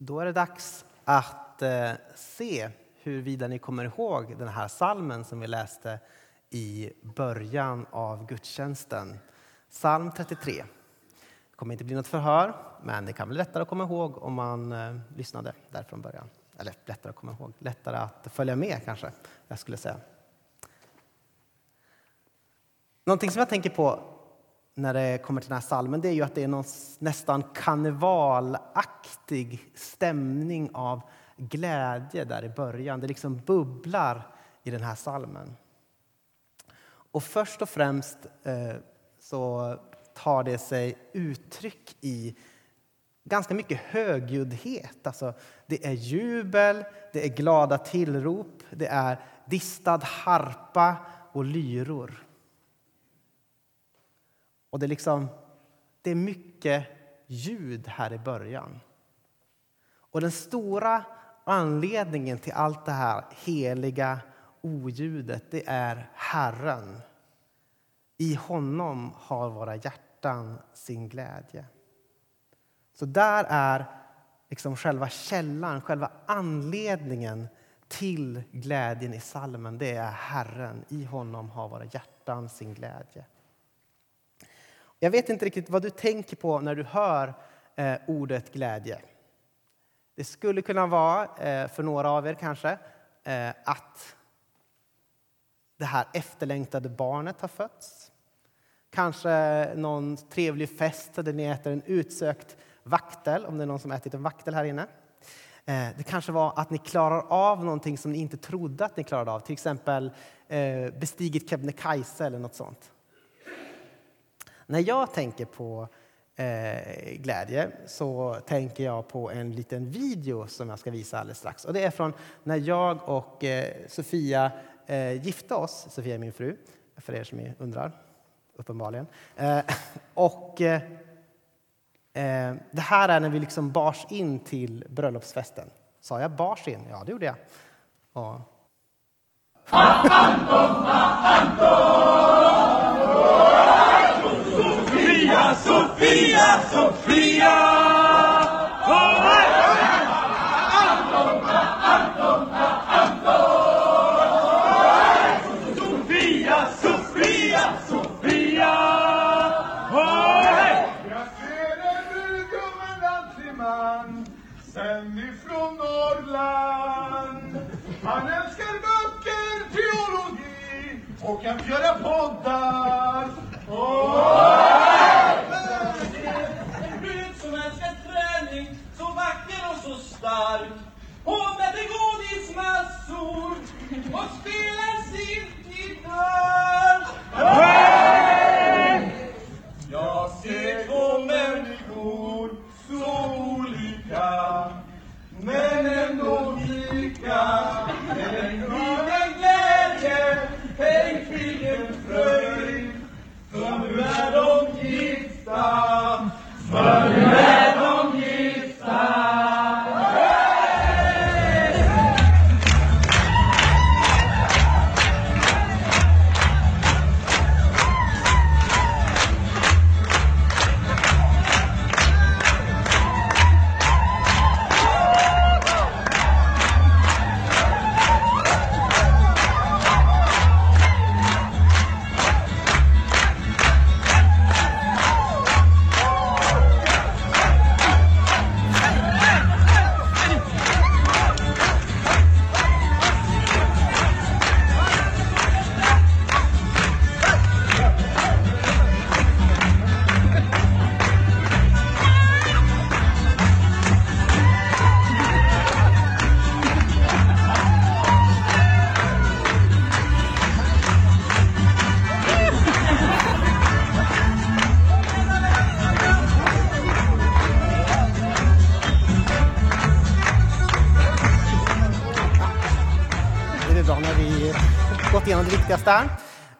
Då är det dags att eh, se huruvida ni kommer ihåg den här salmen som vi läste i början av gudstjänsten. Psalm 33. Det kommer inte bli något förhör, men det kan bli lättare att komma ihåg om man eh, lyssnade där från början. Eller lättare att komma ihåg, lättare att följa med kanske, jag skulle säga. Någonting som jag tänker på när det kommer till den här salmen det är ju att det är någon nästan karnevalaktig stämning av glädje där i början. Det liksom bubblar i den här salmen. Och först och främst eh, så tar det sig uttryck i ganska mycket högljuddhet. Alltså, det är jubel, det är glada tillrop, det är distad harpa och lyror. Och det är, liksom, det är mycket ljud här i början. Och den stora anledningen till allt det här heliga oljudet, det är Herren. I honom har våra hjärtan sin glädje. Så där är liksom själva källan, själva anledningen till glädjen i salmen. Det är Herren. I honom har våra hjärtan sin glädje. Jag vet inte riktigt vad du tänker på när du hör eh, ordet glädje. Det skulle kunna vara, eh, för några av er kanske, eh, att det här efterlängtade barnet har fötts. Kanske någon trevlig fest där ni äter en utsökt vaktel, om det är någon som ätit en vaktel här inne. Eh, det kanske var att ni klarar av någonting som ni inte trodde att ni klarade av, till exempel eh, bestigit Kebnekaise eller något sånt. När jag tänker på eh, glädje så tänker jag på en liten video som jag ska visa alldeles strax. Och det är från när jag och eh, Sofia eh, gifte oss. Sofia är min fru, för er som undrar, uppenbarligen. Eh, och eh, eh, det här är när vi liksom bars in till bröllopsfesten. Sa jag bars in? Ja, det gjorde jag. Och... Anton, Anton! Sofia, Sofia! Anton, nästa.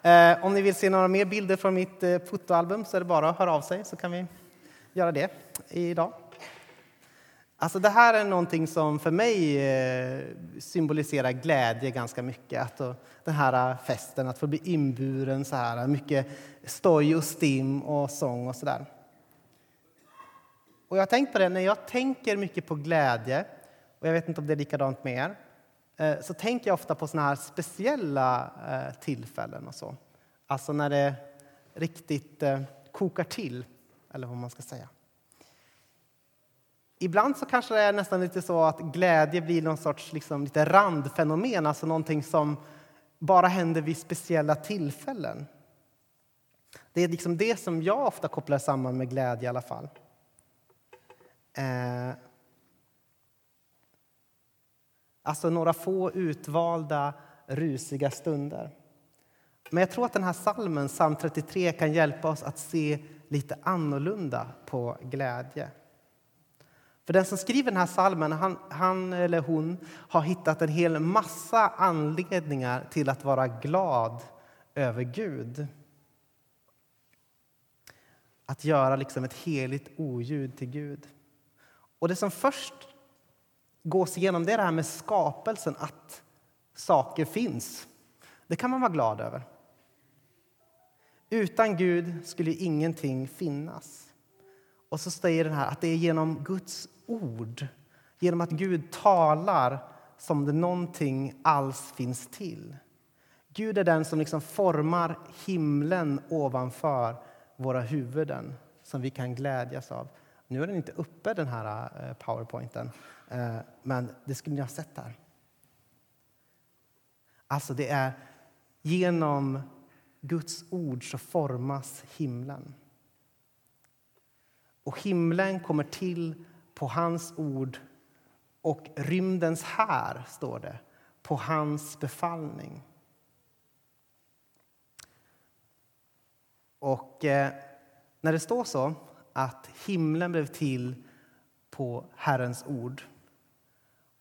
Eh, om ni vill se några mer bilder från mitt eh, fotoalbum så är det bara att höra av sig så kan vi göra det idag. Alltså det här är någonting som för mig eh, symboliserar glädje ganska mycket. Att den här eh, festen, att få bli inburen så här. Mycket stoj och stim och sång och så där. Och jag har tänkt på det, när jag tänker mycket på glädje, och jag vet inte om det är likadant med er, Eh, så tänker jag ofta på såna här speciella eh, tillfällen och så. Alltså när det riktigt eh, kokar till, eller vad man ska säga. Ibland så kanske det är nästan lite så att glädje blir någon sorts liksom, lite randfenomen, alltså någonting som bara händer vid speciella tillfällen. Det är liksom det som jag ofta kopplar samman med glädje i alla fall. Eh, alltså några få utvalda rusiga stunder. Men jag tror att den här salmen, psalm 33, kan hjälpa oss att se lite annorlunda på glädje. För den som skriver den här salmen, han, han, eller hon har hittat en hel massa anledningar till att vara glad över Gud. Att göra liksom ett heligt oljud till Gud. Och det som först gås igenom det är det här med skapelsen, att saker finns. Det kan man vara glad över. Utan Gud skulle ingenting finnas. Och så säger den här att det är genom Guds ord, genom att Gud talar som det någonting alls finns till. Gud är den som liksom formar himlen ovanför våra huvuden som vi kan glädjas av. Nu är den inte uppe, den här eh, powerpointen, Eh, men det skulle ni ha sett där. Alltså, det är genom Guds ord så formas himlen. Och himlen kommer till på hans ord och rymdens här, står det, på hans befallning. Och eh, när det står så, att himlen blev till på Herrens ord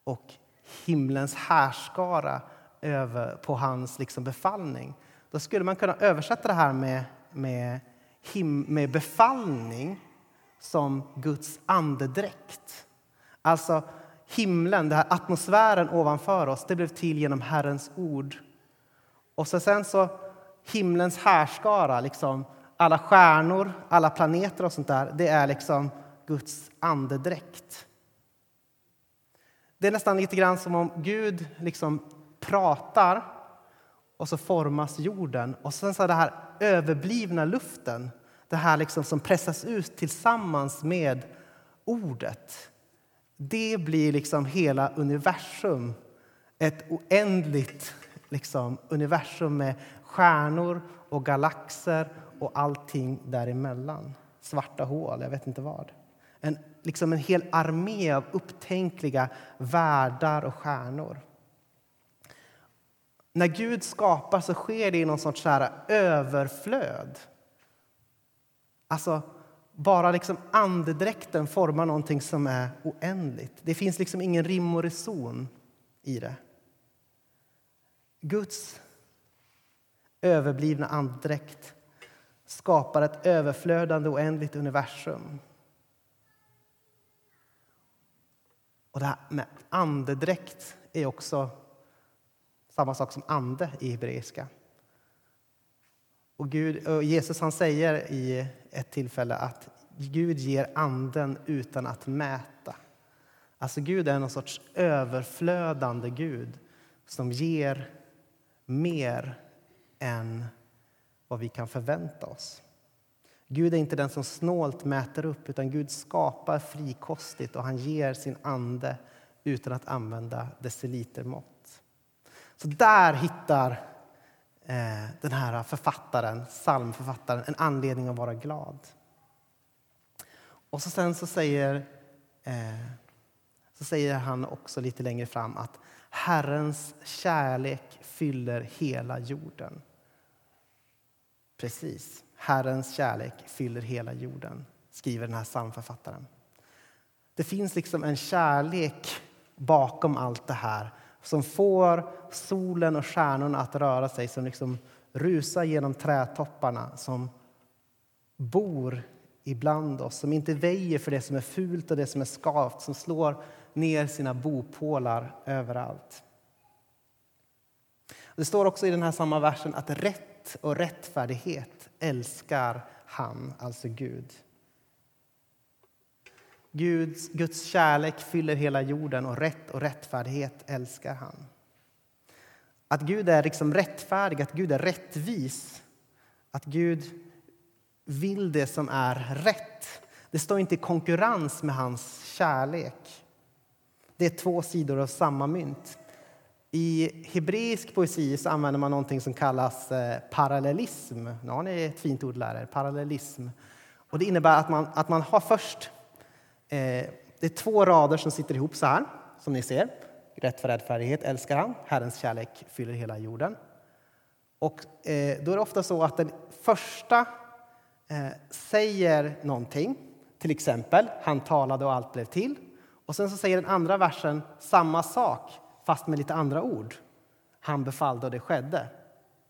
och himlens härskara över, på hans liksom befallning då skulle man kunna översätta det här med, med, him, med befallning som Guds andedräkt. Alltså himlen, den här atmosfären ovanför oss, det blev till genom Herrens ord. Och så sen så himlens härskara, liksom alla stjärnor, alla planeter och sånt där, det är liksom Guds andedräkt. Det är nästan lite grann som om Gud liksom pratar och så formas jorden. Och sen så den här överblivna luften, det här liksom som pressas ut tillsammans med ordet. Det blir liksom hela universum, ett oändligt liksom, universum med stjärnor och galaxer och allting däremellan. Svarta hål, jag vet inte vad. En, liksom en hel armé av upptänkliga världar och stjärnor. När Gud skapar så sker det i någon sorts så överflöd. Alltså, bara liksom andedräkten formar någonting som är oändligt. Det finns liksom ingen rim och reson i det. Guds överblivna andedräkt skapar ett överflödande oändligt universum. Och det här med andedräkt är också samma sak som ande i hebreiska. Och, Gud, och Jesus han säger i ett tillfälle att Gud ger anden utan att mäta. Alltså Gud är någon sorts överflödande Gud som ger mer än vad vi kan förvänta oss. Gud är inte den som snålt mäter upp, utan Gud skapar frikostigt och han ger sin ande utan att använda decilitermått. Så där hittar eh, den här författaren, psalmförfattaren en anledning att vara glad. Och så sen så säger, eh, så säger han också lite längre fram att Herrens kärlek fyller hela jorden. Precis. Herrens kärlek fyller hela jorden, skriver den här psalmförfattaren. Det finns liksom en kärlek bakom allt det här som får solen och stjärnorna att röra sig, som liksom rusar genom trädtopparna, som bor ibland oss, som inte väjer för det som är fult och det som är skavt, som slår ner sina bopålar överallt. Det står också i den här samma versen att rätt och rättfärdighet älskar han, alltså Gud. Guds, Guds kärlek fyller hela jorden och rätt och rättfärdighet älskar han. Att Gud är liksom rättfärdig, att Gud är rättvis. Att Gud vill det som är rätt. Det står inte i konkurrens med hans kärlek. Det är två sidor av samma mynt. I hebreisk poesi så använder man någonting som kallas eh, parallellism. Nu har ni ett fint ord lärare, parallellism. Och det innebär att man, att man har först eh, det är två rader som sitter ihop så här, som ni ser. Rätt för rättfärdighet älskar han, Herrens kärlek fyller hela jorden. Och eh, då är det ofta så att den första eh, säger någonting, till exempel han talade och allt blev till. Och sen så säger den andra versen samma sak, fast med lite andra ord. Han befallde och det skedde.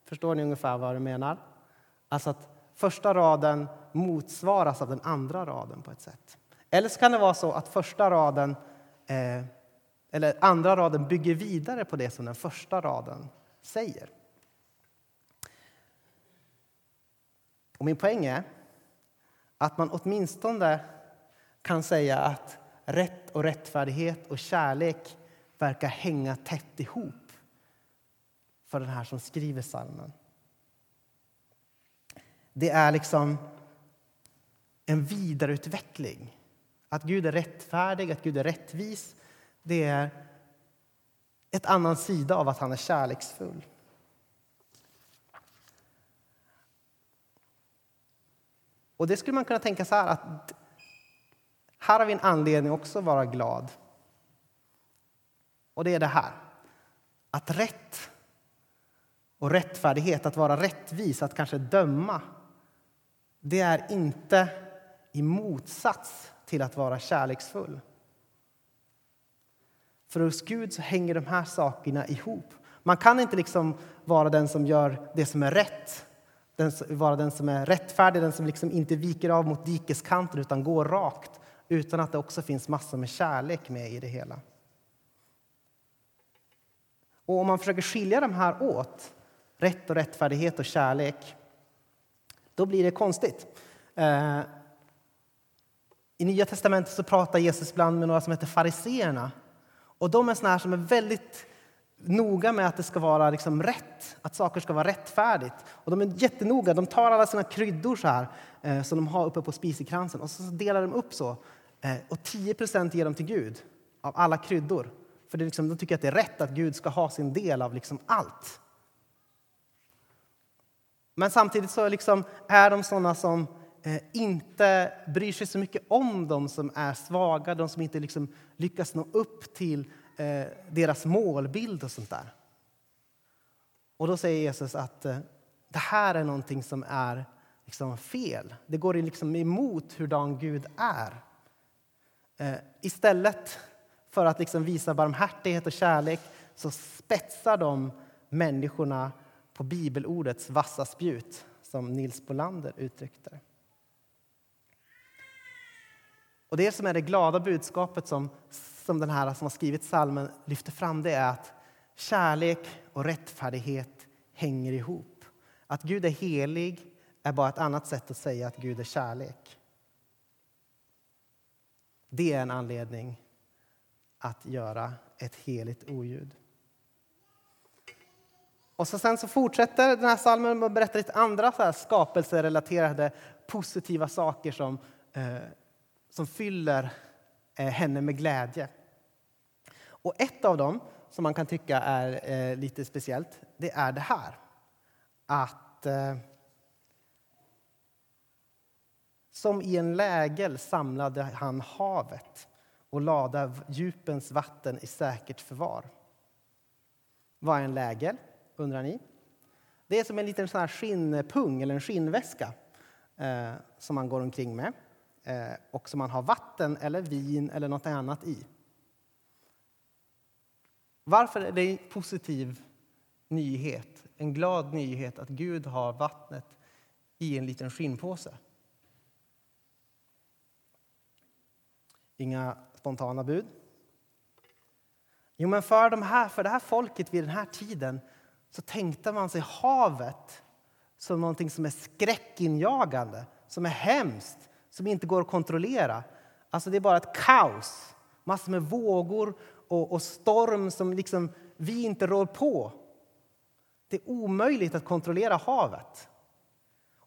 Förstår ni ungefär vad jag menar? Alltså att första raden motsvaras av den andra raden på ett sätt. Eller så kan det vara så att första raden eh, eller andra raden bygger vidare på det som den första raden säger. Och min poäng är att man åtminstone kan säga att rätt och rättfärdighet och kärlek verkar hänga tätt ihop för den här som skriver salmen. Det är liksom en vidareutveckling. Att Gud är rättfärdig, att Gud är rättvis det är ett annan sida av att han är kärleksfull. Och det skulle man kunna tänka så här att här har vi en anledning också att vara glad. Och det är det här. Att rätt och rättfärdighet, att vara rättvis, att kanske döma det är inte i motsats till att vara kärleksfull. För hos Gud så hänger de här sakerna ihop. Man kan inte liksom vara den som gör det som är rätt, den, vara den som är rättfärdig, den som liksom inte viker av mot dikeskanten utan går rakt utan att det också finns massor med kärlek med i det hela. Och om man försöker skilja de här åt, rätt och rättfärdighet och kärlek, då blir det konstigt. Eh, I Nya testamentet så pratar Jesus ibland med några som heter fariseerna och de är såna här som är väldigt noga med att det ska vara liksom rätt, att saker ska vara rättfärdigt. Och de är jättenoga. De tar alla sina kryddor så här, eh, som de har uppe på spisekransen och så delar de upp så. Eh, och 10% ger de till Gud av alla kryddor. För det liksom, de tycker att det är rätt att Gud ska ha sin del av liksom allt. Men samtidigt så liksom är de såna som eh, inte bryr sig så mycket om de som är svaga, de som inte liksom lyckas nå upp till eh, deras målbild och sånt där. Och då säger Jesus att eh, det här är någonting som är liksom fel. Det går liksom emot hurdan Gud är. Istället för att liksom visa barmhärtighet och kärlek så spetsar de människorna på bibelordets vassa spjut, som Nils Bolander uttryckte det. Och det som är det glada budskapet som, som den här som har skrivit salmen lyfter fram det är att kärlek och rättfärdighet hänger ihop. Att Gud är helig är bara ett annat sätt att säga att Gud är kärlek. Det är en anledning att göra ett heligt oljud. Och så sen så fortsätter den här salmen med att berätta lite andra så här skapelserelaterade positiva saker som eh, som fyller eh, henne med glädje. Och ett av dem som man kan tycka är eh, lite speciellt, det är det här. Att eh, som i en lägel samlade han havet och lada djupens vatten i säkert förvar. Vad är en lägel, undrar ni? Det är som en liten sån här skinnpung eller en skinnväska eh, som man går omkring med. Eh, och som man har vatten eller vin eller något annat i. Varför är det en positiv nyhet, en glad nyhet att Gud har vattnet i en liten skinnpåse? Inga spontana bud? Jo, men för, de här, för det här folket vid den här tiden så tänkte man sig havet som någonting som är skräckinjagande, som är hemskt, som inte går att kontrollera. Alltså det är bara ett kaos, massor med vågor och, och storm som liksom vi inte rår på. Det är omöjligt att kontrollera havet.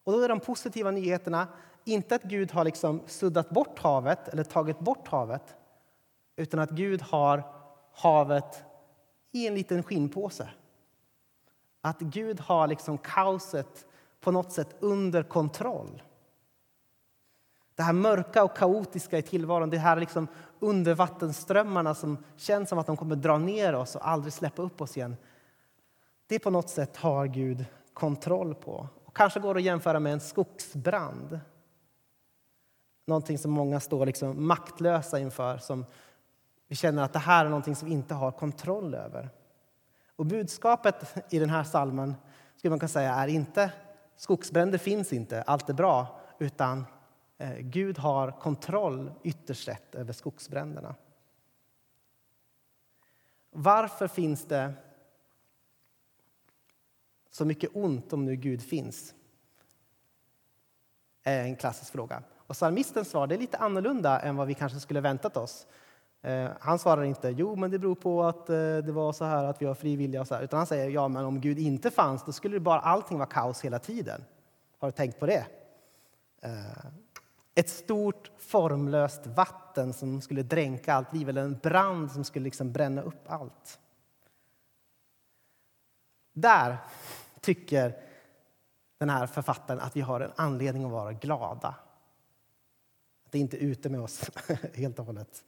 Och då är de positiva nyheterna inte att Gud har liksom suddat bort havet eller tagit bort havet utan att Gud har havet i en liten skinnpåse. Att Gud har liksom kaoset på något sätt under kontroll. Det här mörka och kaotiska i tillvaron, det här liksom undervattensströmmarna som känns som att de kommer dra ner oss och aldrig släppa upp oss igen. Det på något sätt har Gud kontroll på. Och kanske går det att jämföra med en skogsbrand. Någonting som många står liksom maktlösa inför. Som vi känner att det här är någonting som vi inte har kontroll över. Och budskapet i den här salmen skulle man kunna säga är inte skogsbränder finns inte, allt är bra, utan eh, Gud har kontroll ytterst sett över skogsbränderna. Varför finns det så mycket ont om nu Gud finns? är en klassisk fråga. Och psalmistens svar är lite annorlunda än vad vi kanske skulle väntat oss. Eh, han svarar inte jo, men det beror på att eh, det var så här att vi var frivilliga. Och så här. Utan han säger ja, men om Gud inte fanns då skulle det bara allting vara kaos hela tiden. Har du tänkt på det? Eh, ett stort formlöst vatten som skulle dränka allt liv eller en brand som skulle liksom bränna upp allt. Där tycker den här författaren att vi har en anledning att vara glada. Att det inte är ute med oss helt och hållet.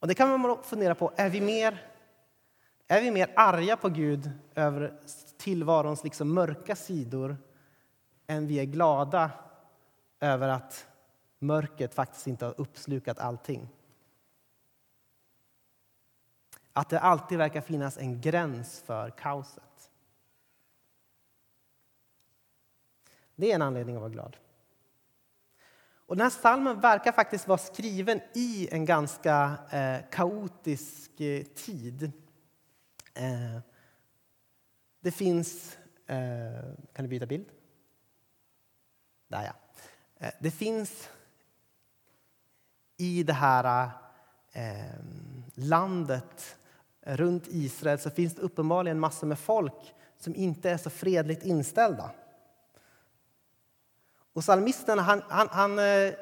Och det kan man fundera på, är vi mer, är vi mer arga på Gud över tillvarons liksom mörka sidor än vi är glada över att mörkret faktiskt inte har uppslukat allting? Att det alltid verkar finnas en gräns för kaoset. Det är en anledning att vara glad. Och den här salmen verkar faktiskt vara skriven i en ganska eh, kaotisk eh, tid. Eh, det finns... Eh, kan du byta bild? Där, ja. Eh, det finns i det här eh, landet runt Israel så finns det uppenbarligen massor med folk som inte är så fredligt inställda. Och psalmisten han, han, han eh,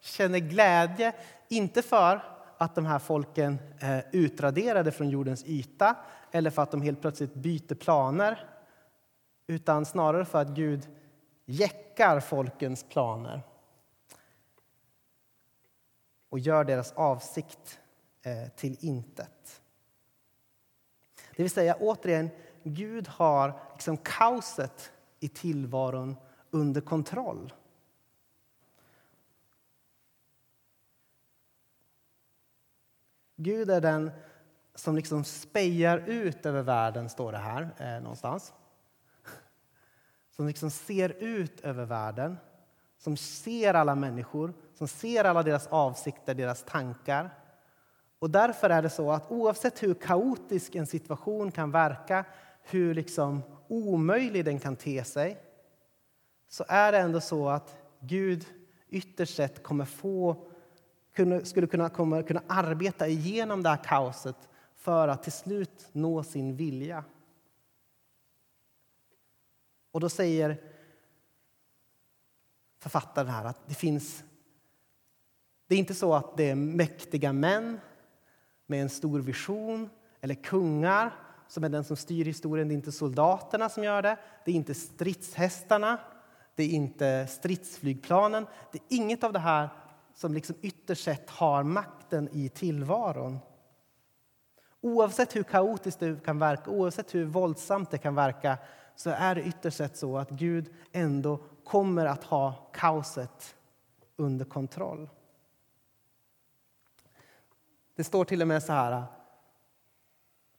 känner glädje, inte för att de här folken är utraderade från jordens yta eller för att de helt plötsligt byter planer utan snarare för att Gud jäckar folkens planer och gör deras avsikt eh, till intet. Det vill säga, återigen, Gud har liksom kaoset i tillvaron under kontroll. Gud är den som liksom spejar ut över världen, står det här eh, någonstans. Som liksom ser ut över världen, som ser alla människor, som ser alla deras avsikter, deras tankar. Och därför är det så att oavsett hur kaotisk en situation kan verka, hur liksom omöjlig den kan te sig, så är det ändå så att Gud ytterst sett kommer få, skulle kunna, kommer kunna arbeta igenom det här kaoset för att till slut nå sin vilja. Och då säger författaren här att det finns... Det är inte så att det är mäktiga män med en stor vision eller kungar som är den som styr historien. Det är inte soldaterna som gör det. Det är inte stridshästarna det är inte stridsflygplanen. Det är inget av det här som liksom ytterst sett har makten i tillvaron. Oavsett hur kaotiskt det kan verka, oavsett hur våldsamt det kan verka så är det ytterst sett så att Gud ändå kommer att ha kaoset under kontroll. Det står till och med så här.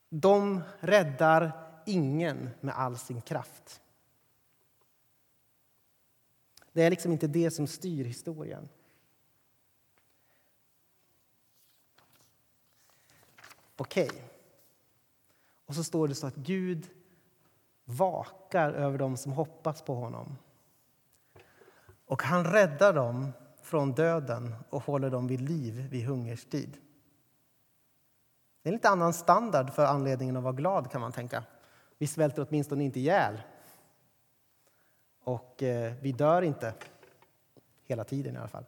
De räddar ingen med all sin kraft. Det är liksom inte det som styr historien. Okej. Okay. Och så står det så att Gud vakar över dem som hoppas på honom. Och han räddar dem från döden och håller dem vid liv vid hungerstid. Det är en lite annan standard för anledningen att vara glad kan man tänka. Vi svälter åtminstone inte ihjäl. Och eh, vi dör inte. Hela tiden i alla fall.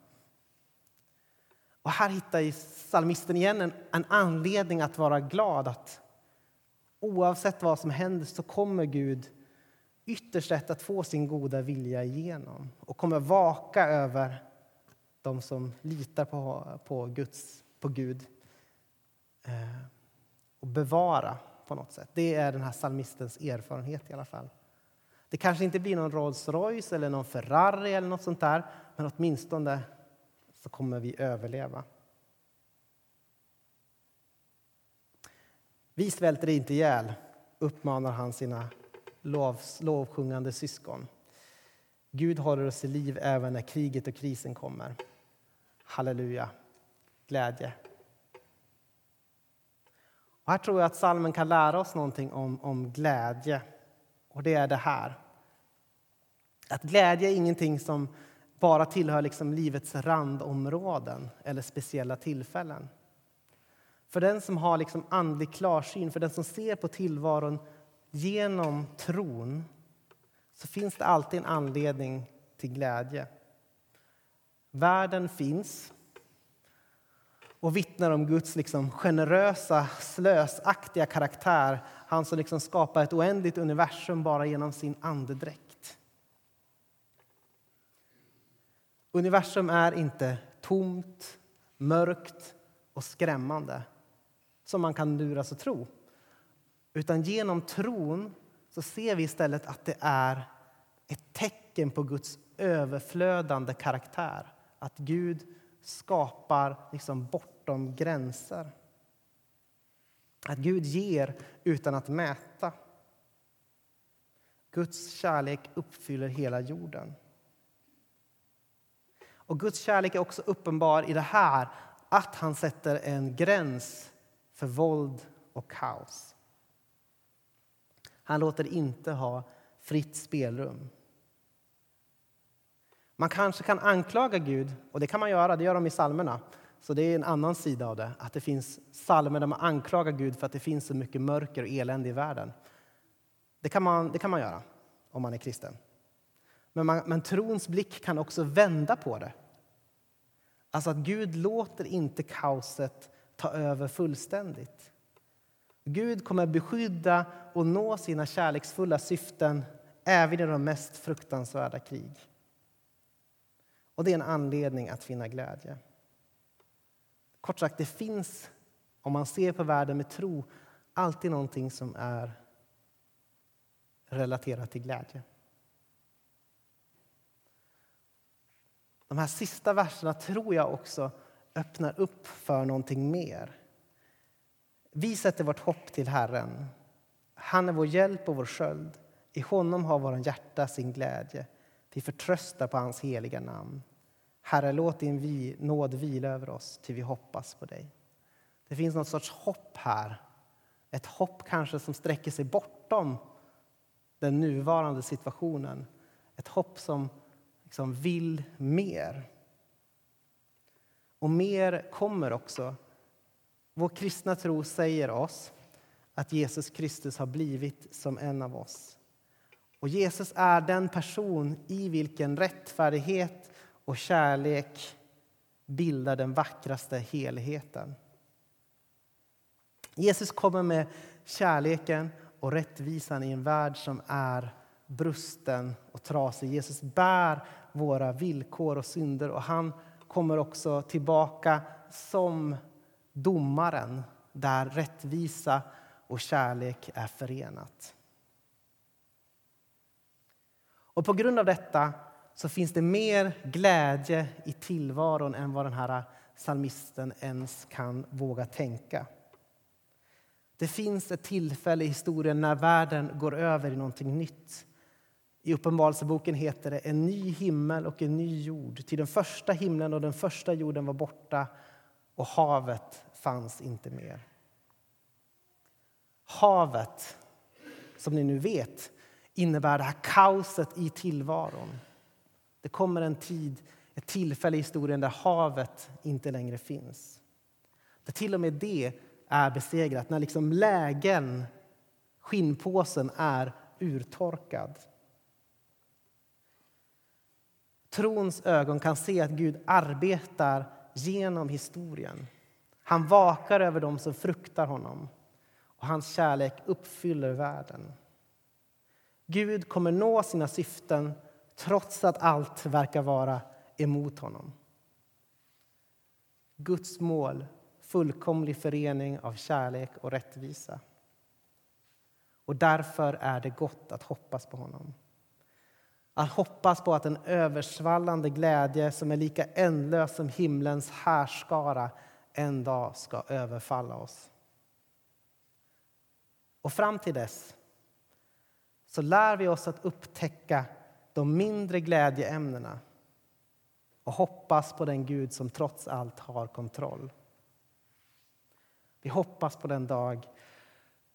Och här hittar psalmisten igen en, en anledning att vara glad. Att oavsett vad som händer så kommer Gud ytterst rätt att få sin goda vilja igenom och kommer vaka över de som litar på, på, Guds, på Gud eh, och bevara på något sätt. Det är den här psalmistens erfarenhet i alla fall. Det kanske inte blir någon Rolls Royce eller någon Ferrari eller något sånt där, men åtminstone så kommer vi överleva. Vi svälter inte ihjäl, uppmanar han sina lov, lovsjungande syskon. Gud håller oss i liv även när kriget och krisen kommer. Halleluja, glädje. Och här tror jag att salmen kan lära oss någonting om, om glädje. Och det är det här. Att glädje är ingenting som bara tillhör liksom livets randområden eller speciella tillfällen. För den som har liksom andlig klarsyn, för den som ser på tillvaron genom tron så finns det alltid en anledning till glädje. Världen finns och vittnar om Guds liksom generösa, slösaktiga karaktär. Han som liksom skapar ett oändligt universum bara genom sin andedräkt. Universum är inte tomt, mörkt och skrämmande som man kan luras att tro. Utan genom tron så ser vi istället att det är ett tecken på Guds överflödande karaktär. Att Gud skapar liksom bortom gränser. Att Gud ger utan att mäta. Guds kärlek uppfyller hela jorden. Och Guds kärlek är också uppenbar i det här att han sätter en gräns för våld och kaos. Han låter inte ha fritt spelrum. Man kanske kan anklaga Gud, och det kan man göra, det gör de i psalmerna. Så det är en annan sida av det, att det finns psalmer där man anklagar Gud för att det finns så mycket mörker och elände i världen. Det kan man, det kan man göra om man är kristen. Men, man, men trons blick kan också vända på det. Alltså att Gud låter inte kaoset ta över fullständigt. Gud kommer beskydda och nå sina kärleksfulla syften även i de mest fruktansvärda krig. Och det är en anledning att finna glädje. Kort sagt, det finns, om man ser på världen med tro, alltid någonting som är relaterat till glädje. De här sista verserna tror jag också öppnar upp för någonting mer. Vi sätter vårt hopp till Herren. Han är vår hjälp och vår sköld. I honom har vårt hjärta sin glädje. Vi förtröstar på hans heliga namn. Herre, låt din vi, nåd vila över oss till vi hoppas på dig. Det finns något sorts hopp här. Ett hopp kanske som sträcker sig bortom den nuvarande situationen. Ett hopp som liksom vill mer. Och mer kommer också. Vår kristna tro säger oss att Jesus Kristus har blivit som en av oss. Och Jesus är den person i vilken rättfärdighet och kärlek bildar den vackraste helheten. Jesus kommer med kärleken och rättvisan i en värld som är brusten och trasig. Jesus bär våra villkor och synder och han kommer också tillbaka som domaren där rättvisa och kärlek är förenat. Och på grund av detta så finns det mer glädje i tillvaron än vad den här psalmisten ens kan våga tänka. Det finns ett tillfälle i historien när världen går över i någonting nytt. I Uppenbarelseboken heter det en ny himmel och en ny jord. Till den första himlen och den första jorden var borta och havet fanns inte mer. Havet, som ni nu vet, innebär det här kaoset i tillvaron. Det kommer en tid ett tillfälle i historien där havet inte längre finns. Där till och med det är besegrat, när liksom lägen, skinnpåsen, är urtorkad. Trons ögon kan se att Gud arbetar genom historien. Han vakar över dem som fruktar honom och hans kärlek uppfyller världen. Gud kommer nå sina syften trots att allt verkar vara emot honom. Guds mål, fullkomlig förening av kärlek och rättvisa. Och därför är det gott att hoppas på honom. Att hoppas på att en översvallande glädje som är lika ändlös som himlens härskara en dag ska överfalla oss. Och fram till dess så lär vi oss att upptäcka de mindre glädjeämnena och hoppas på den Gud som trots allt har kontroll. Vi hoppas på den dag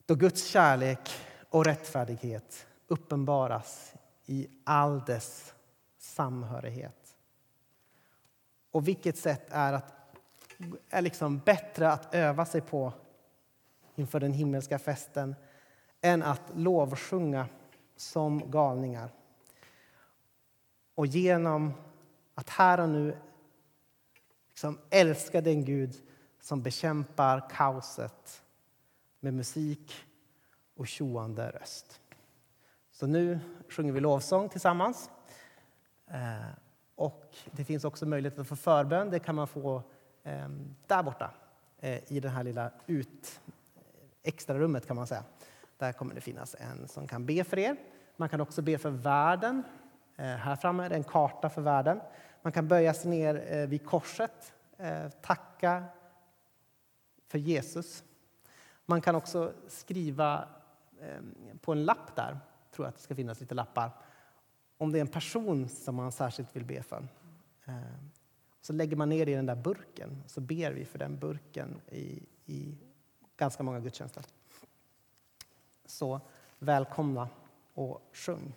då Guds kärlek och rättfärdighet uppenbaras i all dess samhörighet. Och vilket sätt är, att, är liksom bättre att öva sig på inför den himmelska festen än att lovsjunga som galningar. Och genom att här och nu liksom älska den Gud som bekämpar kaoset med musik och tjoande röst. Så nu sjunger vi lovsång tillsammans. Eh, och det finns också möjlighet att få förbön. Det kan man få ehm, där borta eh, i det här lilla ut, extra rummet kan man säga. Där kommer det finnas en som kan be för er. Man kan också be för världen. Eh, här framme är det en karta för världen. Man kan böja sig ner eh, vid korset, eh, tacka för Jesus. Man kan också skriva ehm, på en lapp där tror att det ska finnas lite lappar. Om det är en person som man särskilt vill be för. Ehm, så lägger man ner det i den där burken så ber vi för den burken i, i ganska många gudstjänster. Så välkomna och sjung.